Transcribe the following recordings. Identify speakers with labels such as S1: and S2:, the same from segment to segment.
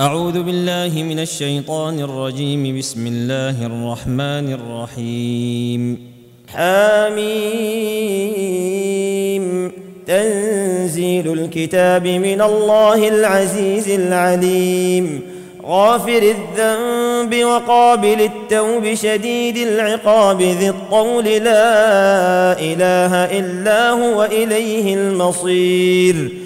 S1: أعوذ بالله من الشيطان الرجيم بسم الله الرحمن الرحيم حميم تنزيل الكتاب من الله العزيز العليم غافر الذنب وقابل التوب شديد العقاب ذي الطول لا إله إلا هو إليه المصير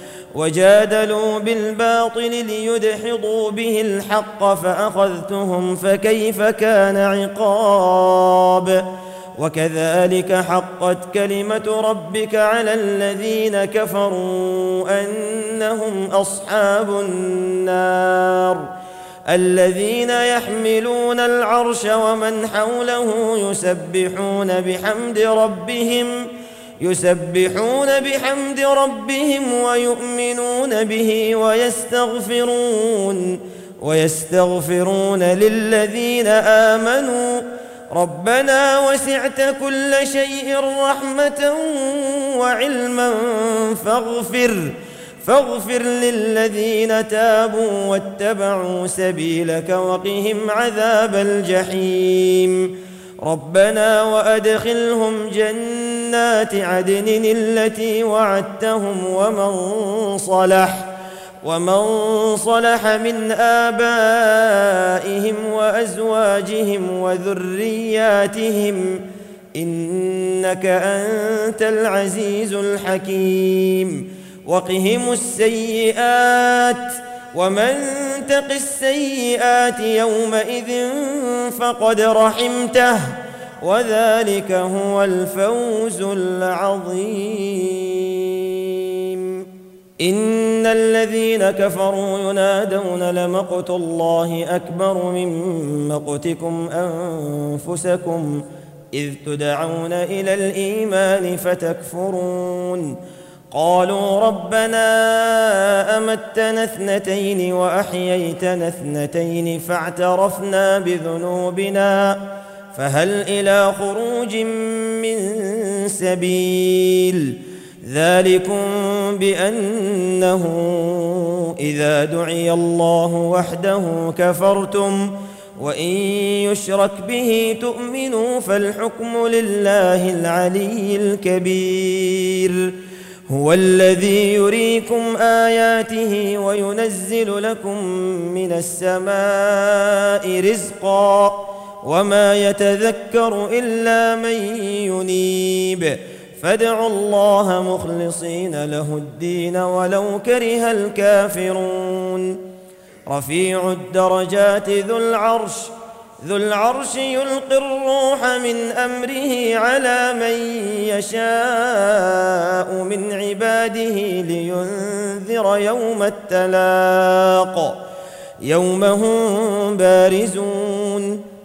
S1: وجادلوا بالباطل ليدحضوا به الحق فاخذتهم فكيف كان عقاب وكذلك حقت كلمه ربك على الذين كفروا انهم اصحاب النار الذين يحملون العرش ومن حوله يسبحون بحمد ربهم يسبحون بحمد ربهم ويؤمنون به ويستغفرون ويستغفرون للذين آمنوا ربنا وسعت كل شيء رحمة وعلما فاغفر فاغفر للذين تابوا واتبعوا سبيلك وقهم عذاب الجحيم ربنا وأدخلهم جنة جنات عدن التي وعدتهم ومن صلح ومن صلح من آبائهم وأزواجهم وذرياتهم إنك أنت العزيز الحكيم وقهم السيئات ومن تق السيئات يومئذ فقد رحمته وذلك هو الفوز العظيم ان الذين كفروا ينادون لمقت الله اكبر من مقتكم انفسكم اذ تدعون الى الايمان فتكفرون قالوا ربنا امتنا اثنتين واحييتنا اثنتين فاعترفنا بذنوبنا فهل الى خروج من سبيل ذلكم بانه اذا دعي الله وحده كفرتم وان يشرك به تؤمنوا فالحكم لله العلي الكبير هو الذي يريكم اياته وينزل لكم من السماء رزقا وما يتذكر الا من ينيب فادعوا الله مخلصين له الدين ولو كره الكافرون رفيع الدرجات ذو العرش ذو العرش يلقي الروح من امره على من يشاء من عباده لينذر يوم التلاق يوم هم بارزون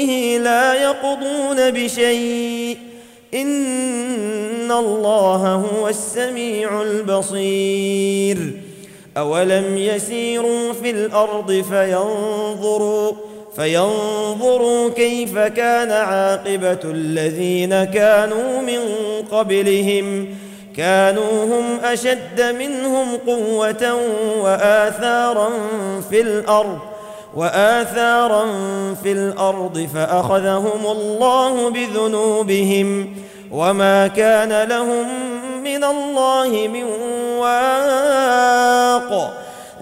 S1: دونه لا يقضون بشيء ان الله هو السميع البصير اولم يسيروا في الارض فينظروا فينظروا كيف كان عاقبه الذين كانوا من قبلهم كانوا هم اشد منهم قوه واثارا في الارض واثارا في الارض فاخذهم الله بذنوبهم وما كان لهم من الله من واق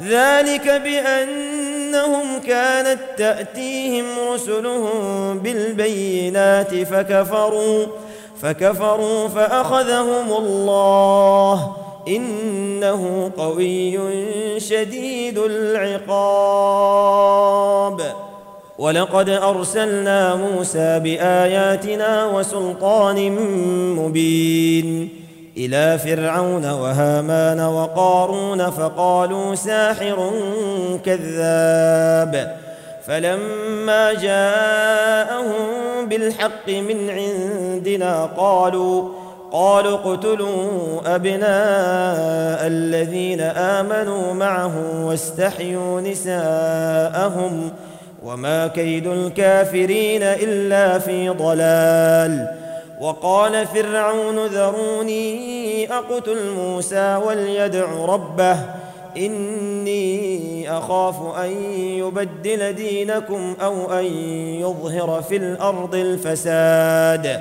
S1: ذلك بانهم كانت تاتيهم رسلهم بالبينات فكفروا فكفروا فاخذهم الله انه قوي شديد العقاب ولقد ارسلنا موسى باياتنا وسلطان مبين الى فرعون وهامان وقارون فقالوا ساحر كذاب فلما جاءهم بالحق من عندنا قالوا قالوا اقتلوا ابناء الذين امنوا معه واستحيوا نساءهم وما كيد الكافرين الا في ضلال وقال فرعون ذروني اقتل موسى وليدع ربه اني اخاف ان يبدل دينكم او ان يظهر في الارض الفساد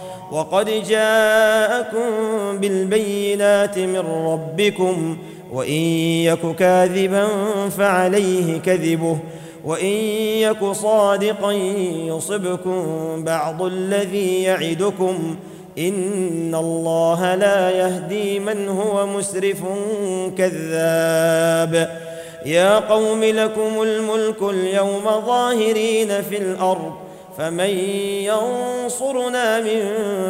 S1: وقد جاءكم بالبينات من ربكم وان يك كاذبا فعليه كذبه وان يك صادقا يصبكم بعض الذي يعدكم ان الله لا يهدي من هو مسرف كذاب يا قوم لكم الملك اليوم ظاهرين في الارض فمن ينصرنا من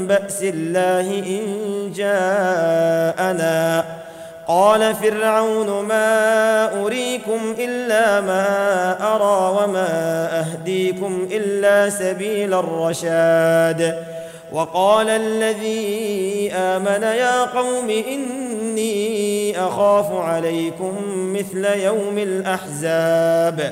S1: باس الله ان جاءنا قال فرعون ما اريكم الا ما ارى وما اهديكم الا سبيل الرشاد وقال الذي امن يا قوم اني اخاف عليكم مثل يوم الاحزاب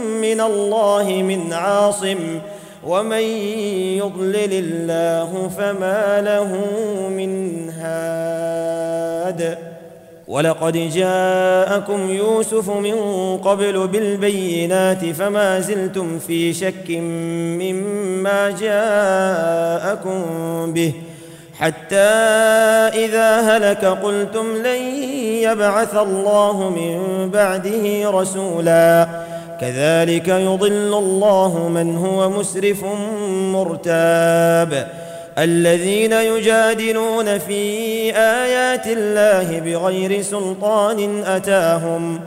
S1: من الله من عاصم ومن يضلل الله فما له من هاد ولقد جاءكم يوسف من قبل بالبينات فما زلتم في شك مما جاءكم به حتى اذا هلك قلتم لن يبعث الله من بعده رسولا كذلك يضل الله من هو مسرف مرتاب الذين يجادلون في ايات الله بغير سلطان اتاهم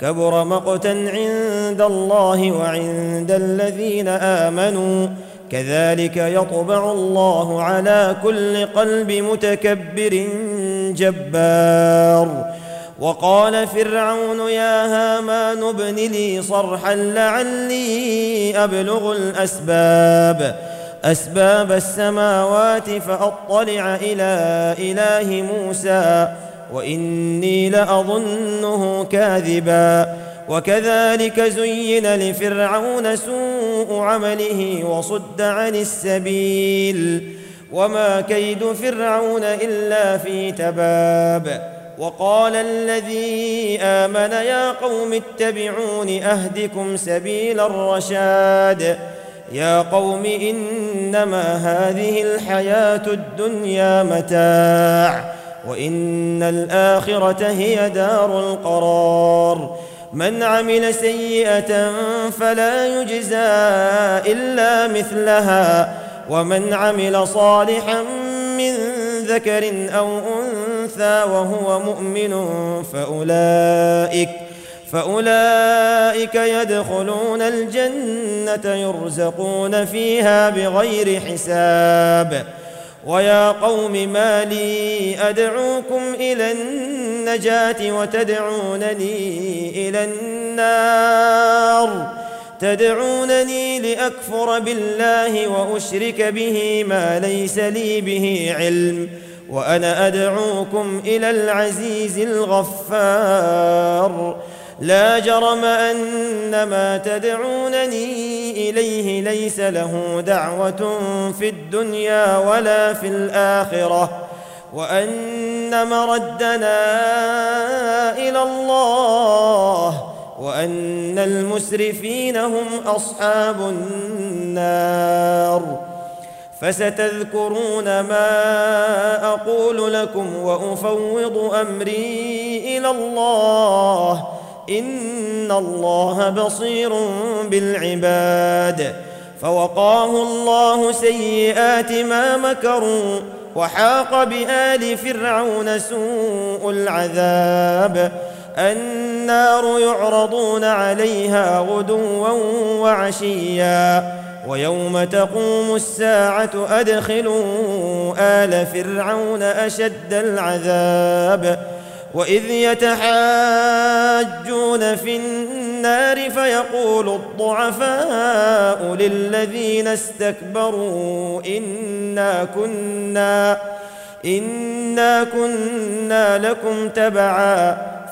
S1: كبر مقتا عند الله وعند الذين امنوا كذلك يطبع الله على كل قلب متكبر جبار وقال فرعون يا هامان ابن لي صرحا لعلي ابلغ الاسباب اسباب السماوات فاطلع الى اله موسى واني لاظنه كاذبا وكذلك زين لفرعون سوء عمله وصد عن السبيل وما كيد فرعون الا في تباب وقال الذي امن يا قوم اتبعون اهدكم سبيل الرشاد يا قوم انما هذه الحياه الدنيا متاع وان الاخره هي دار القرار من عمل سيئه فلا يجزى الا مثلها ومن عمل صالحا من ذكر او انثى أنثى وهو مؤمن فأولئك فأولئك يدخلون الجنة يرزقون فيها بغير حساب ويا قوم ما لي أدعوكم إلى النجاة وتدعونني إلى النار تدعونني لأكفر بالله وأشرك به ما ليس لي به علم وانا ادعوكم الى العزيز الغفار لا جرم ان ما تدعونني اليه ليس له دعوه في الدنيا ولا في الاخره وان مردنا الى الله وان المسرفين هم اصحاب النار فستذكرون ما اقول لكم وافوض امري الى الله ان الله بصير بالعباد فوقاه الله سيئات ما مكروا وحاق بال فرعون سوء العذاب النار يعرضون عليها غدوا وعشيا ويوم تقوم الساعة أدخلوا آل فرعون أشد العذاب وإذ يتحاجون في النار فيقول الضعفاء للذين استكبروا إنا كنا إنا كنا لكم تبعاً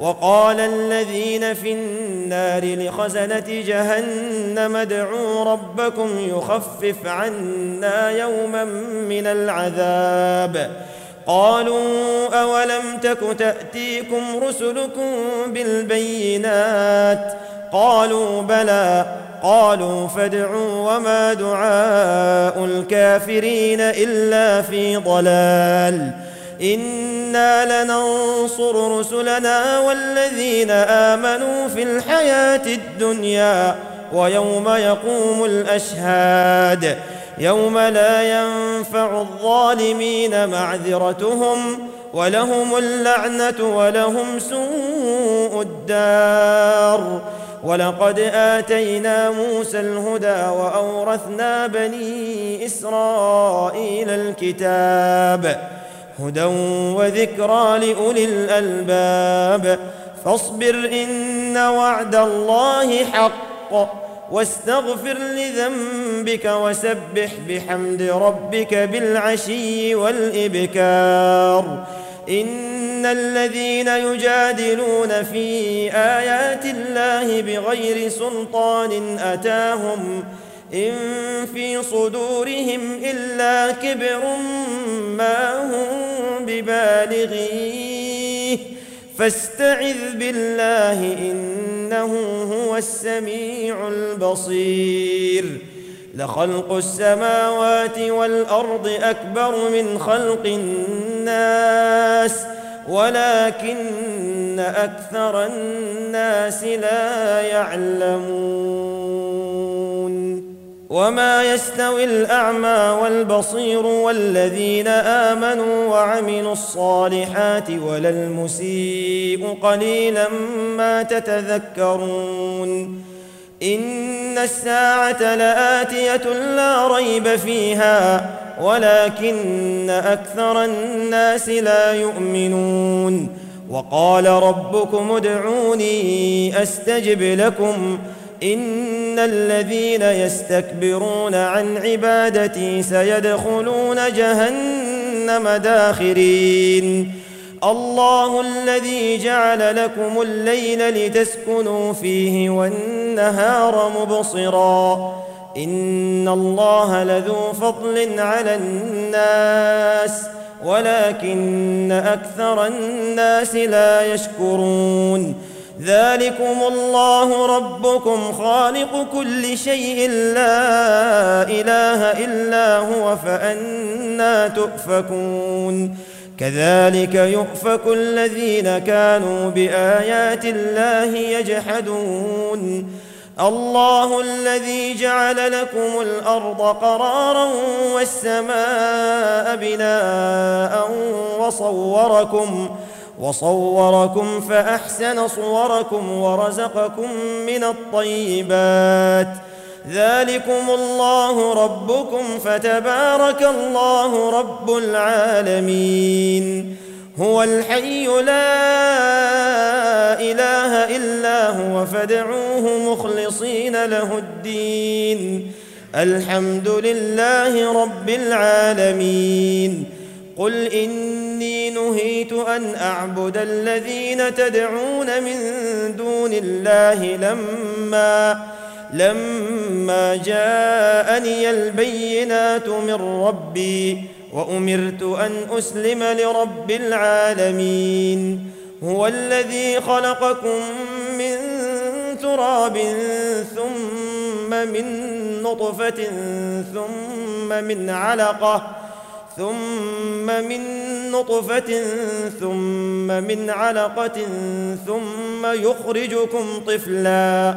S1: وقال الذين في النار لخزنة جهنم ادعوا ربكم يخفف عنا يوما من العذاب قالوا أولم تك تأتيكم رسلكم بالبينات قالوا بلى قالوا فادعوا وما دعاء الكافرين إلا في ضلال إن انا لننصر رسلنا والذين امنوا في الحياه الدنيا ويوم يقوم الاشهاد يوم لا ينفع الظالمين معذرتهم ولهم اللعنه ولهم سوء الدار ولقد اتينا موسى الهدى واورثنا بني اسرائيل الكتاب هدى وذكرى لاولي الالباب فاصبر ان وعد الله حق واستغفر لذنبك وسبح بحمد ربك بالعشي والابكار ان الذين يجادلون في ايات الله بغير سلطان اتاهم إن في صدورهم إلا كبر ما هم ببالغيه فاستعذ بالله إنه هو السميع البصير لخلق السماوات والأرض أكبر من خلق الناس ولكن أكثر الناس لا يعلمون وما يستوي الاعمى والبصير والذين امنوا وعملوا الصالحات ولا المسيء قليلا ما تتذكرون ان الساعه لاتيه لا ريب فيها ولكن اكثر الناس لا يؤمنون وقال ربكم ادعوني استجب لكم ان ان الذين يستكبرون عن عبادتي سيدخلون جهنم داخرين الله الذي جعل لكم الليل لتسكنوا فيه والنهار مبصرا ان الله لذو فضل على الناس ولكن اكثر الناس لا يشكرون ذلكم الله ربكم خالق كل شيء لا اله الا هو فانا تؤفكون كذلك يؤفك الذين كانوا بايات الله يجحدون الله الذي جعل لكم الارض قرارا والسماء بناء وصوركم وصوركم فاحسن صوركم ورزقكم من الطيبات ذلكم الله ربكم فتبارك الله رب العالمين هو الحي لا اله الا هو فادعوه مخلصين له الدين الحمد لله رب العالمين قل اني نهيت ان اعبد الذين تدعون من دون الله لما لما جاءني البينات من ربي وامرت ان اسلم لرب العالمين هو الذي خلقكم من تراب ثم من نطفه ثم من علقه ثم من نطفة ثم من علقة ثم يخرجكم طفلا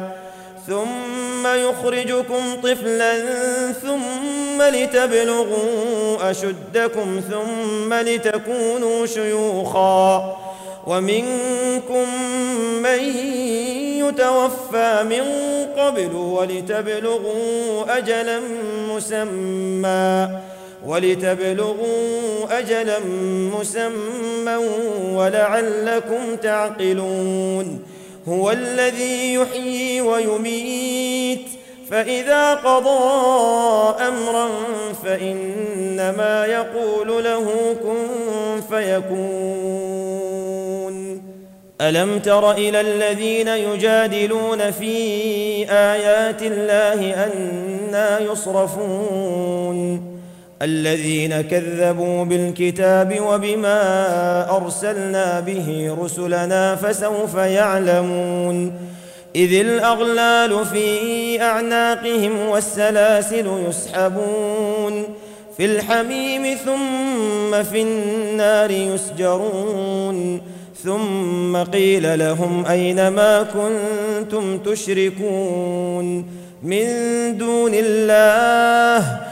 S1: ثم يخرجكم طفلا ثم لتبلغوا أشدكم ثم لتكونوا شيوخا ومنكم من يتوفى من قبل ولتبلغوا أجلا مسمى ولتبلغوا اجلا مسمى ولعلكم تعقلون هو الذي يحيي ويميت فاذا قضى امرا فانما يقول له كن فيكون الم تر الى الذين يجادلون في ايات الله انا يصرفون الذين كذبوا بالكتاب وبما ارسلنا به رسلنا فسوف يعلمون اذ الاغلال في اعناقهم والسلاسل يسحبون في الحميم ثم في النار يسجرون ثم قيل لهم اين ما كنتم تشركون من دون الله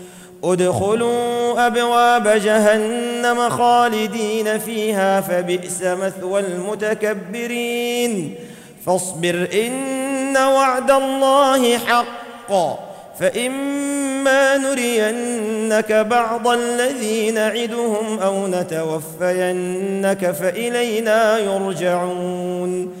S1: ادخلوا ابواب جهنم خالدين فيها فبئس مثوى المتكبرين فاصبر ان وعد الله حق فاما نرينك بعض الذي نعدهم او نتوفينك فالينا يرجعون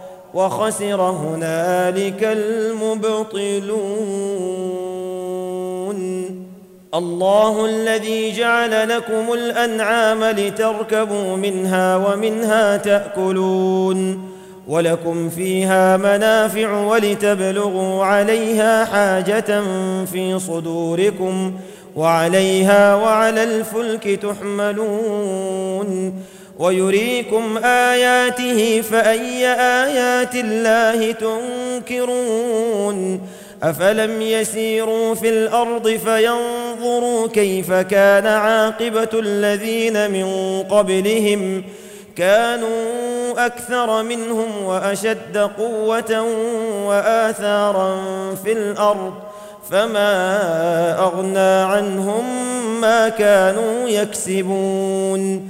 S1: وخسر هنالك المبطلون الله الذي جعل لكم الانعام لتركبوا منها ومنها تاكلون ولكم فيها منافع ولتبلغوا عليها حاجه في صدوركم وعليها وعلى الفلك تحملون ويريكم اياته فاي ايات الله تنكرون افلم يسيروا في الارض فينظروا كيف كان عاقبه الذين من قبلهم كانوا اكثر منهم واشد قوه واثارا في الارض فما اغنى عنهم ما كانوا يكسبون